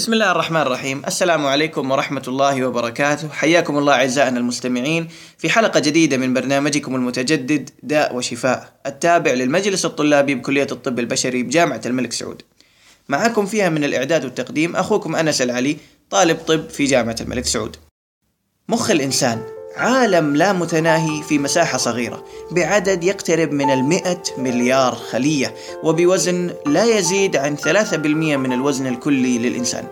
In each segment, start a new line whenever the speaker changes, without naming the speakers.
بسم الله الرحمن الرحيم السلام عليكم ورحمة الله وبركاته حياكم الله أعزائنا المستمعين في حلقة جديدة من برنامجكم المتجدد داء وشفاء التابع للمجلس الطلابي بكلية الطب البشري بجامعة الملك سعود معكم فيها من الإعداد والتقديم أخوكم أنس العلي طالب طب في جامعة الملك سعود مخ الإنسان عالم لا متناهي في مساحة صغيرة بعدد يقترب من المئة مليار خلية وبوزن لا يزيد عن ثلاثة بالمئة من الوزن الكلي للإنسان.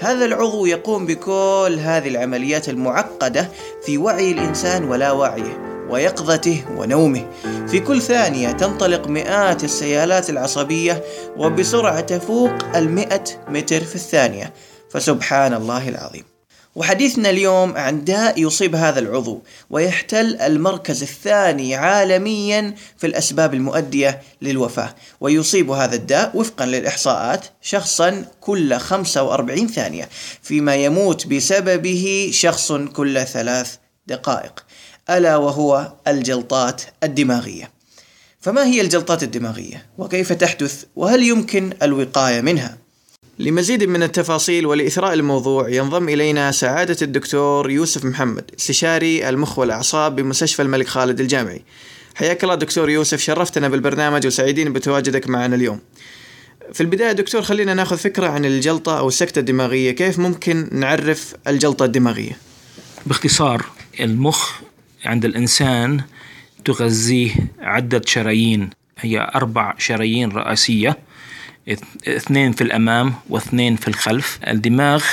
هذا العضو يقوم بكل هذه العمليات المعقدة في وعي الإنسان ولا وعيه ويقظته ونومه. في كل ثانية تنطلق مئات السيالات العصبية وبسرعة تفوق المئة متر في الثانية. فسبحان الله العظيم. وحديثنا اليوم عن داء يصيب هذا العضو ويحتل المركز الثاني عالميا في الأسباب المؤدية للوفاة. ويصيب هذا الداء وفقا للإحصاءات شخصا كل 45 ثانية فيما يموت بسببه شخص كل ثلاث دقائق. ألا وهو الجلطات الدماغية. فما هي الجلطات الدماغية؟ وكيف تحدث؟ وهل يمكن الوقاية منها؟ لمزيد من التفاصيل ولإثراء الموضوع ينضم إلينا سعادة الدكتور يوسف محمد استشاري المخ والأعصاب بمستشفى الملك خالد الجامعي. حياك الله دكتور يوسف شرفتنا بالبرنامج وسعيدين بتواجدك معنا اليوم. في البداية دكتور خلينا ناخذ فكرة عن الجلطة أو السكتة الدماغية كيف ممكن نعرف الجلطة الدماغية؟
باختصار المخ عند الإنسان تغذيه عدة شرايين هي أربع شرايين رئيسية. اثنين في الأمام واثنين في الخلف. الدماغ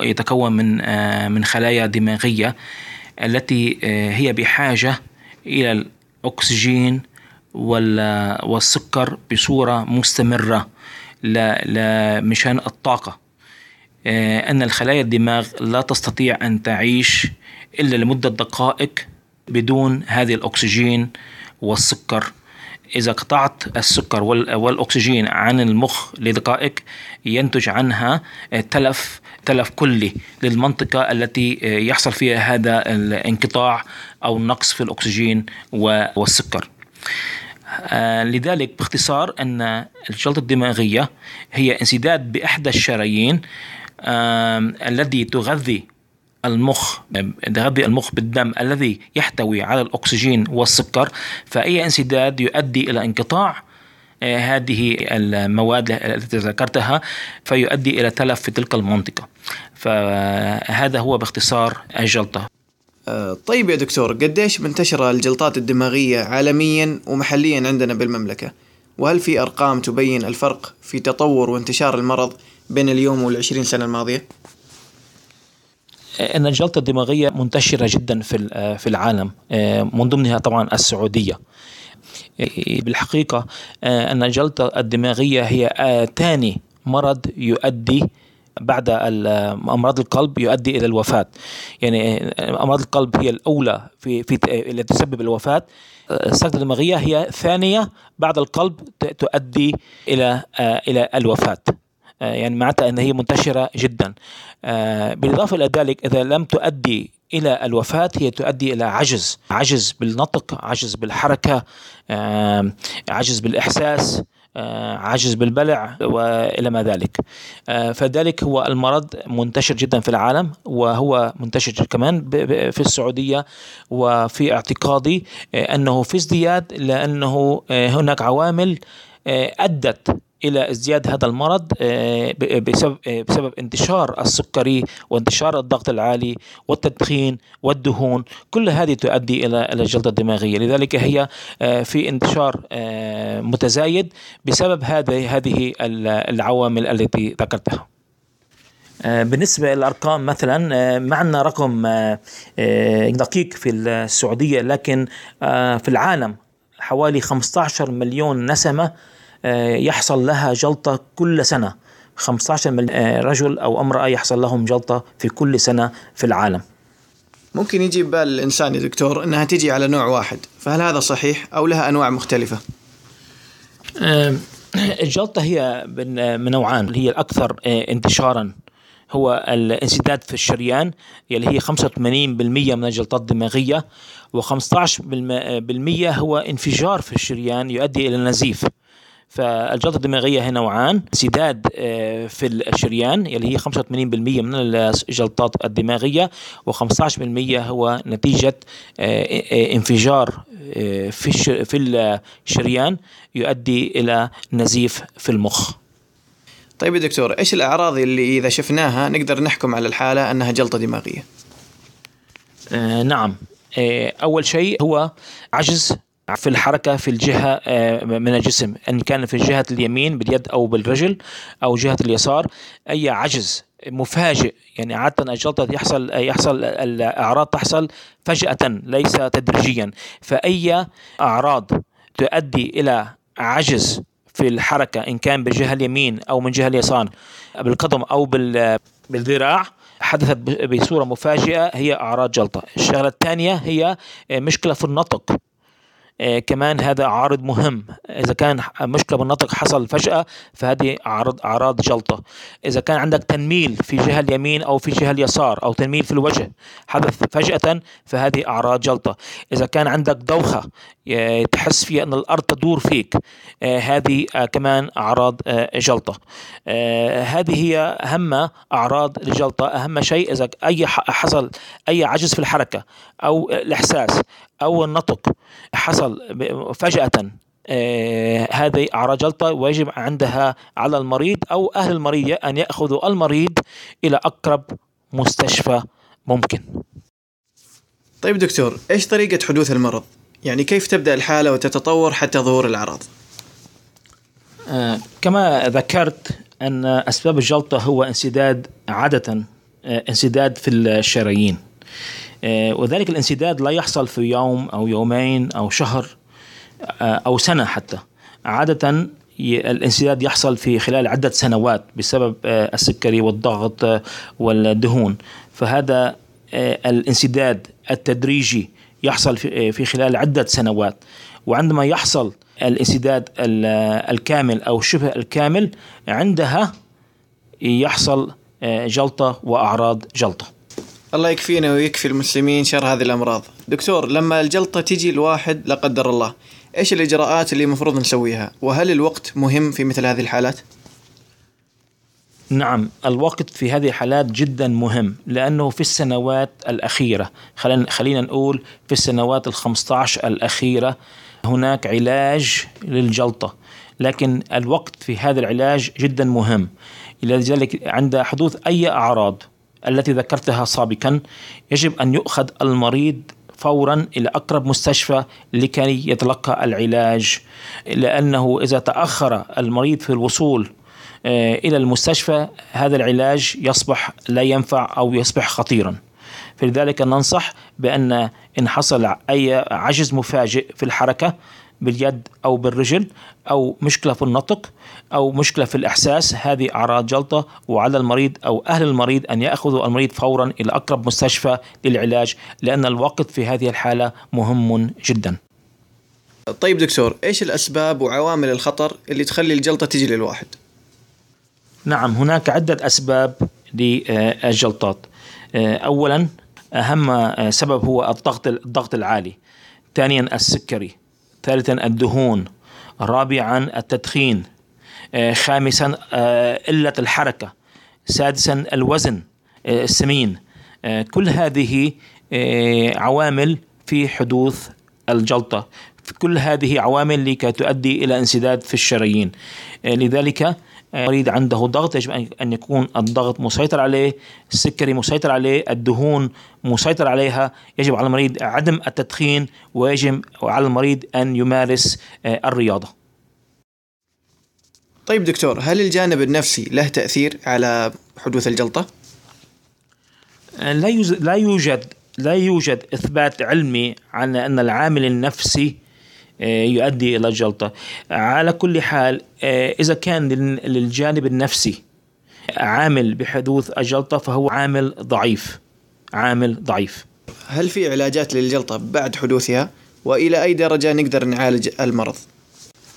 يتكون من آه، من خلايا دماغية التي آه، هي بحاجة إلى الأكسجين والسكر بصورة مستمرة مشان الطاقة. آه، أن الخلايا الدماغ لا تستطيع أن تعيش إلا لمدة دقائق بدون هذه الأكسجين والسكر. إذا قطعت السكر والأكسجين عن المخ لدقائق ينتج عنها تلف تلف كلي للمنطقة التي يحصل فيها هذا الانقطاع أو النقص في الأكسجين والسكر. آه، لذلك باختصار أن الجلطة الدماغية هي انسداد بإحدى الشرايين الذي تغذي المخ تغذي المخ بالدم الذي يحتوي على الأكسجين والسكر فأي انسداد يؤدي إلى انقطاع آه، هذه المواد التي ذكرتها فيؤدي إلى تلف في تلك المنطقة. فهذا هو باختصار الجلطة.
آه، طيب يا دكتور قديش منتشرة الجلطات الدماغية عالميا ومحليا عندنا بالمملكة؟ وهل في أرقام تبين الفرق في تطور وانتشار المرض بين اليوم والعشرين سنة الماضية؟
أن الجلطة الدماغية منتشرة جدا في في العالم آه، من ضمنها طبعا السعودية. بالحقيقة آه، أن الجلطة الدماغية هي ثاني آه، مرض يؤدي بعد أمراض القلب يؤدي إلى الوفاة. يعني أمراض القلب هي الأولى في في التي تسبب الوفاة. السكتة الدماغية هي ثانية بعد القلب تؤدي إلى إلى الوفاة. يعني معناتها أن هي منتشرة جدا. آه، بالإضافة إلى ذلك إذا لم تؤدي إلى الوفاة هي تؤدي إلى عجز. عجز بالنطق عجز بالحركة عجز بالإحساس آه، عجز بالبلع وإلى ما ذلك. فذلك هو المرض منتشر جدا في العالم وهو منتشر كمان في السعودية وفي اعتقادي أنه في ازدياد لأنه هناك عوامل أدت إلى ازدياد هذا المرض آه، بسبب آه، بسبب انتشار السكري وانتشار الضغط العالي والتدخين والدهون. كل هذه تؤدي إلى الجلطه الدماغيه لذلك هي آه، في انتشار متزايد بسبب هذه هذه العوامل التي ذكرتها. بالنسبة للأرقام مثلا معنا رقم دقيق في السعودية لكن في العالم حوالي 15 مليون نسمة آه، يحصل لها جلطة كل سنة. 15 مليون آه، رجل أو امرأة يحصل لهم جلطة في كل سنة في العالم.
ممكن يجي بال الإنسان يا دكتور أنها تجي على نوع واحد. فهل هذا صحيح أو لها أنواع مختلفة؟
آه، الجلطة هي من نوعان. هي الأكثر انتشارا هو الانسداد في الشريان اللي هي 85% من الجلطات الدماغية و15% هو انفجار في الشريان يؤدي إلى النزيف فالجلطة الدماغية هي نوعان. انسداد آه، في الشريان اللي هي 85% من الجلطات الدماغية و15% هو نتيجة آه، انفجار في في الشريان يؤدي إلى نزيف في المخ.
طيب يا دكتور إيش الأعراض اللي إذا شفناها نقدر نحكم على الحالة أنها جلطة دماغية؟
آه نعم. آه أول شيء هو عجز في الحركة في الجهة آه من الجسم إن كان في جهة اليمين باليد أو بالرجل أو جهة اليسار أي عجز مفاجئ يعني عادة الجلطة يحصل يحصل الأعراض تحصل فجأة ليس تدريجيا. فأي أعراض تؤدي إلى عجز في الحركة إن كان بالجهة اليمين أو من جهة اليسار بالقدم أو بالذراع حدثت بصورة مفاجئة هي أعراض جلطة. الشغلة الثانية هي مشكلة في النطق. كمان هذا عارض مهم. إذا كان مشكلة بالنطق حصل فجأة فهذه اعراض أعراض جلطة. إذا كان عندك تنميل في جهة اليمين أو في جهة اليسار أو تنميل في الوجه حدث فجأة فهذه أعراض جلطة. إذا كان عندك دوخة آه، تحس فيها أن الأرض تدور فيك آه، هذه كمان أعراض جلطة. هذه هي أهم أعراض الجلطه أهم شيء إذا أي حصل أي عجز في الحركة أو الإحساس أو النطق حصل فجأة آه هذه أعراض جلطة ويجب عندها على المريض أو أهل المريض أن يأخذوا المريض إلى أقرب مستشفى ممكن
طيب دكتور إيش طريقة حدوث المرض؟ يعني كيف تبدأ الحالة وتتطور حتى ظهور الأعراض؟
آه كما ذكرت أن أسباب الجلطة هو انسداد عادة آه انسداد في الشرايين وذلك الانسداد لا يحصل في يوم أو يومين أو شهر آه، أو سنة حتى. عادة الانسداد يحصل في خلال عدة سنوات بسبب آه، السكري والضغط والدهون. فهذا الانسداد التدريجي يحصل في خلال عدة سنوات. وعندما يحصل الانسداد الكامل أو شبه الكامل عندها يحصل جلطة وأعراض جلطة.
الله يكفينا ويكفي المسلمين شر هذه الأمراض. دكتور لما الجلطة تجي الواحد لا قدر الله إيش الإجراءات اللي المفروض نسويها؟ وهل الوقت مهم في مثل هذه الحالات؟
نعم الوقت في هذه الحالات جدا مهم لأنه في السنوات الأخيرة خلينا, خلينا نقول في السنوات الخمسة الأخيرة هناك علاج للجلطة. لكن الوقت في هذا العلاج جدا مهم. لذلك عند حدوث أي أعراض التي ذكرتها سابقا يجب أن يؤخذ المريض فورا إلى أقرب مستشفى لكي يتلقى العلاج لأنه إذا تأخر المريض في الوصول آه، إلى المستشفى هذا العلاج يصبح لا ينفع أو يصبح خطيرا. فلذلك ننصح بأن إن حصل أي عجز مفاجئ في الحركة باليد أو بالرجل أو مشكلة في النطق أو مشكلة في الإحساس هذه أعراض جلطة وعلى المريض أو أهل المريض أن يأخذوا المريض فورا إلى أقرب مستشفى للعلاج لأن الوقت في هذه الحالة مهم جدا.
طيب دكتور إيش الأسباب وعوامل الخطر اللي تخلي الجلطة تجي للواحد؟
نعم هناك عدة أسباب للجلطات. أولا أهم سبب هو الضغط الضغط العالي. ثانيا السكري. ثالثا الدهون رابعا التدخين آه، خامسا آه، قلة الحركة سادسا الوزن آه، السمين. كل هذه عوامل في حدوث الجلطة. كل هذه عوامل لكي تؤدي إلى انسداد في الشرايين. لذلك المريض عنده ضغط يجب أن يكون الضغط مسيطر عليه السكري مسيطر عليه الدهون مسيطر عليها يجب على المريض عدم التدخين ويجب على المريض أن يمارس آه، الرياضة
طيب دكتور هل الجانب النفسي له تأثير على حدوث الجلطة؟
آه، لا يوجد لا يوجد لا يوجد إثبات علمي على أن العامل النفسي يؤدي إلى الجلطة على كل حال آه، إذا كان للجانب النفسي عامل بحدوث الجلطة فهو عامل ضعيف. عامل ضعيف.
هل في علاجات للجلطة بعد حدوثها؟ وإلى أي درجة نقدر نعالج المرض؟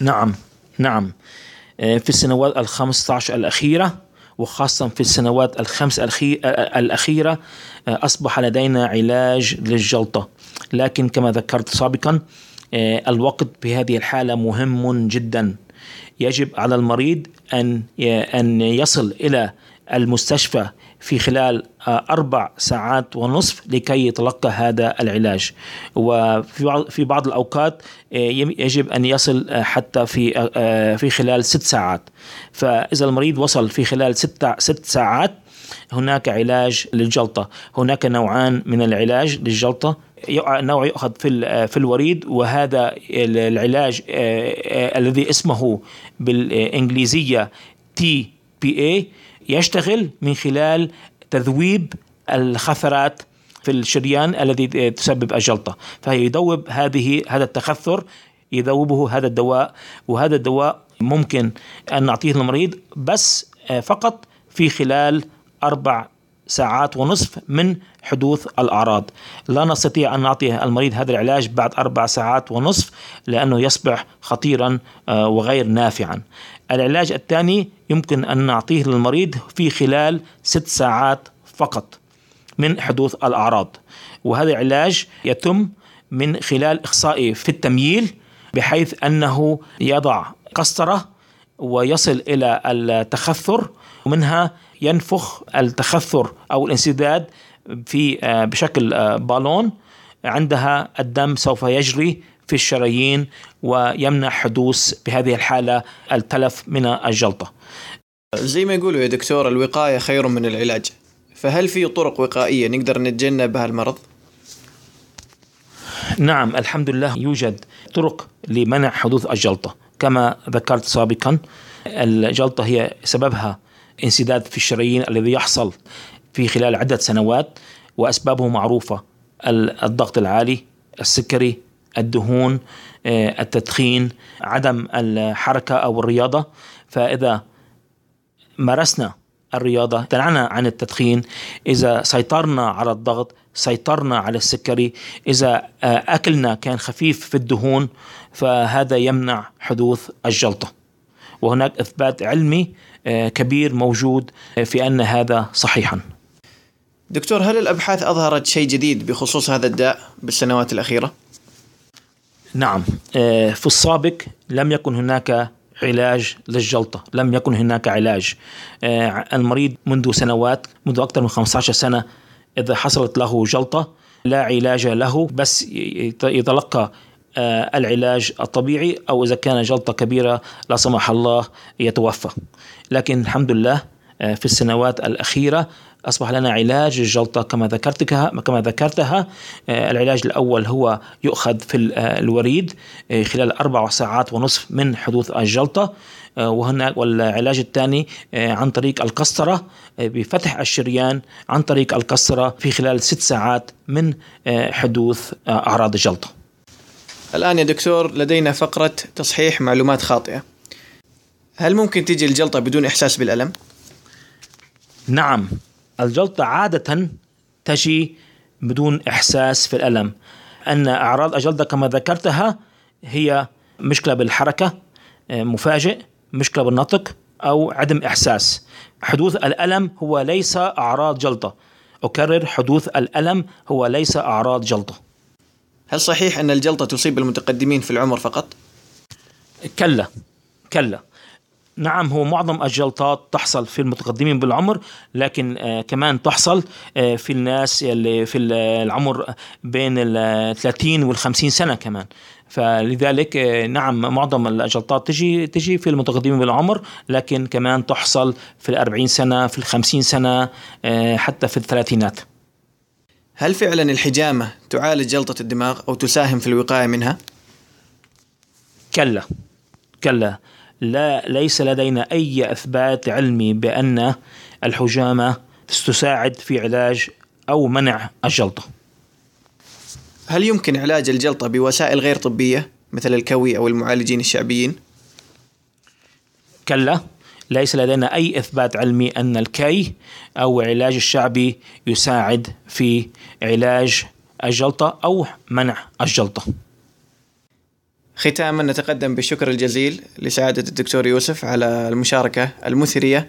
نعم. نعم. آه، في السنوات الخمسة عشر الأخيرة وخاصة في السنوات الخمس الأخيرة أصبح لدينا علاج للجلطة. لكن كما ذكرت سابقا آه، الوقت في هذه الحالة مهم جدا. يجب على المريض أن أن يصل إلى المستشفى في خلال آه، أربع ساعات ونصف لكي يتلقى هذا العلاج. وفي في بعض الأوقات آه، يجب أن يصل آه، حتى في في خلال ست ساعات. فإذا المريض وصل في خلال ست ست ساعات هناك علاج للجلطة. هناك نوعان من العلاج للجلطة. نوع يؤخذ في في الوريد وهذا العلاج الذي اسمه بالإنجليزية تي بي اي يشتغل من خلال تذويب الخثرات في الشريان الذي تسبب الجلطة فيذوب هذه هذا التخثر يذوبه هذا الدواء وهذا الدواء ممكن أن نعطيه للمريض بس آه، فقط في خلال أربع ساعات ونصف من حدوث الأعراض. لا نستطيع أن نعطي المريض هذا العلاج بعد أربع ساعات ونصف لأنه يصبح خطيرا آه، وغير نافعا. العلاج الثاني يمكن أن نعطيه للمريض في خلال ست ساعات فقط من حدوث الأعراض. وهذا العلاج يتم من خلال إخصائي في التمييل بحيث أنه يضع قسطرة ويصل إلى التخثر ومنها ينفخ التخثر أو الانسداد في آه، بشكل آه، بالون. عندها الدم سوف يجري في الشرايين ويمنع حدوث بهذه الحالة التلف من الجلطة.
زي ما يقولوا يا دكتور الوقاية خير من العلاج. فهل في طرق وقائية نقدر نتجنب بها المرض؟
نعم الحمد لله يوجد طرق لمنع حدوث الجلطة. كما ذكرت سابقا الجلطة هي سببها انسداد في الشرايين الذي يحصل في خلال عدة سنوات وأسبابه معروفة الضغط العالي السكري الدهون آه، التدخين عدم الحركة أو الرياضة. فإذا مارسنا الرياضة تنعنا عن التدخين. إذا سيطرنا على الضغط سيطرنا على السكري. إذا آه، أكلنا كان خفيف في الدهون فهذا يمنع حدوث الجلطة. وهناك إثبات علمي كبير موجود في أن هذا صحيحا.
دكتور هل الأبحاث أظهرت شيء جديد بخصوص هذا الداء بالسنوات الأخيرة؟
نعم. آه، في السابق لم يكن هناك علاج للجلطة لم يكن هناك علاج. آه، المريض منذ سنوات منذ أكثر من 15 سنة إذا حصلت له جلطة لا علاج له بس يتلقى العلاج الطبيعي أو إذا كان جلطة كبيرة لا سمح الله يتوفى. لكن الحمد لله في السنوات الأخيرة أصبح لنا علاج الجلطة كما ذكرتها كما ذكرتها. آه، العلاج الأول هو يؤخذ في آه، الوريد آه، خلال أربع ساعات ونصف من حدوث الجلطة. وهناك والعلاج الثاني عن طريق القسطرة بفتح الشريان عن طريق القسطرة في خلال ست ساعات من حدوث أعراض الجلطة.
الآن يا دكتور لدينا فقرة تصحيح معلومات خاطئة. هل ممكن تيجي الجلطة بدون إحساس بالألم؟
نعم. الجلطة عادة تجي بدون إحساس في الألم. أن أعراض الجلطة كما ذكرتها هي مشكلة بالحركة مفاجئ مشكلة بالنطق أو عدم إحساس. حدوث الألم هو ليس أعراض جلطة. أكرر حدوث الألم هو ليس أعراض جلطة.
هل صحيح أن الجلطة تصيب المتقدمين في العمر فقط؟
كلا كلا. نعم هو معظم الجلطات تحصل في المتقدمين بالعمر لكن آه كمان تحصل آه في الناس اللي في العمر بين ال 30 وال 50 سنة كمان. فلذلك آه نعم معظم الجلطات تجي تجي في المتقدمين بالعمر لكن كمان تحصل في ال 40 سنة في ال 50 سنة آه حتى في الثلاثينات.
هل فعلا الحجامة تعالج جلطة الدماغ أو تساهم في الوقاية منها؟
كلا كلا لا ليس لدينا أي إثبات علمي بأن الحجامة تساعد في علاج أو منع الجلطة
هل يمكن علاج الجلطة بوسائل غير طبية مثل الكوي أو المعالجين الشعبيين؟
كلا ليس لدينا أي إثبات علمي أن الكي أو العلاج الشعبي يساعد في علاج الجلطة أو منع الجلطة.
ختاما نتقدم بالشكر الجزيل لسعادة الدكتور يوسف على المشاركة المثرية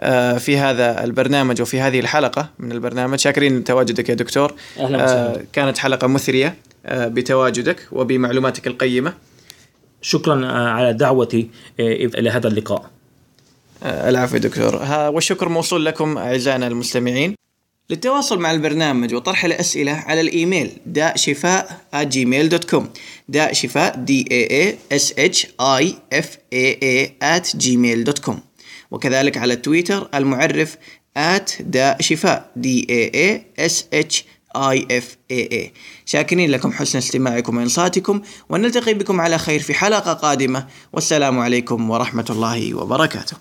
آه، في هذا البرنامج وفي هذه الحلقة من البرنامج. شاكرين تواجدك يا دكتور.
أهلا وسهلا.
كانت حلقة مثرية آه، بتواجدك وبمعلوماتك القيمة.
شكرا على دعوتي إلى هذا اللقاء.
العفو دكتور. والشكر موصول لكم أعزائنا المستمعين. للتواصل مع البرنامج وطرح الأسئلة على الإيميل داء شفاء dot com داء شفاء D A A S H I F A A at Gmail dot com وكذلك على تويتر المعرف at داء شفاء D A A S H I شاكرين لكم حسن استماعكم وإنصاتكم ونلتقي بكم على خير في حلقة قادمة. والسلام عليكم ورحمة الله وبركاته.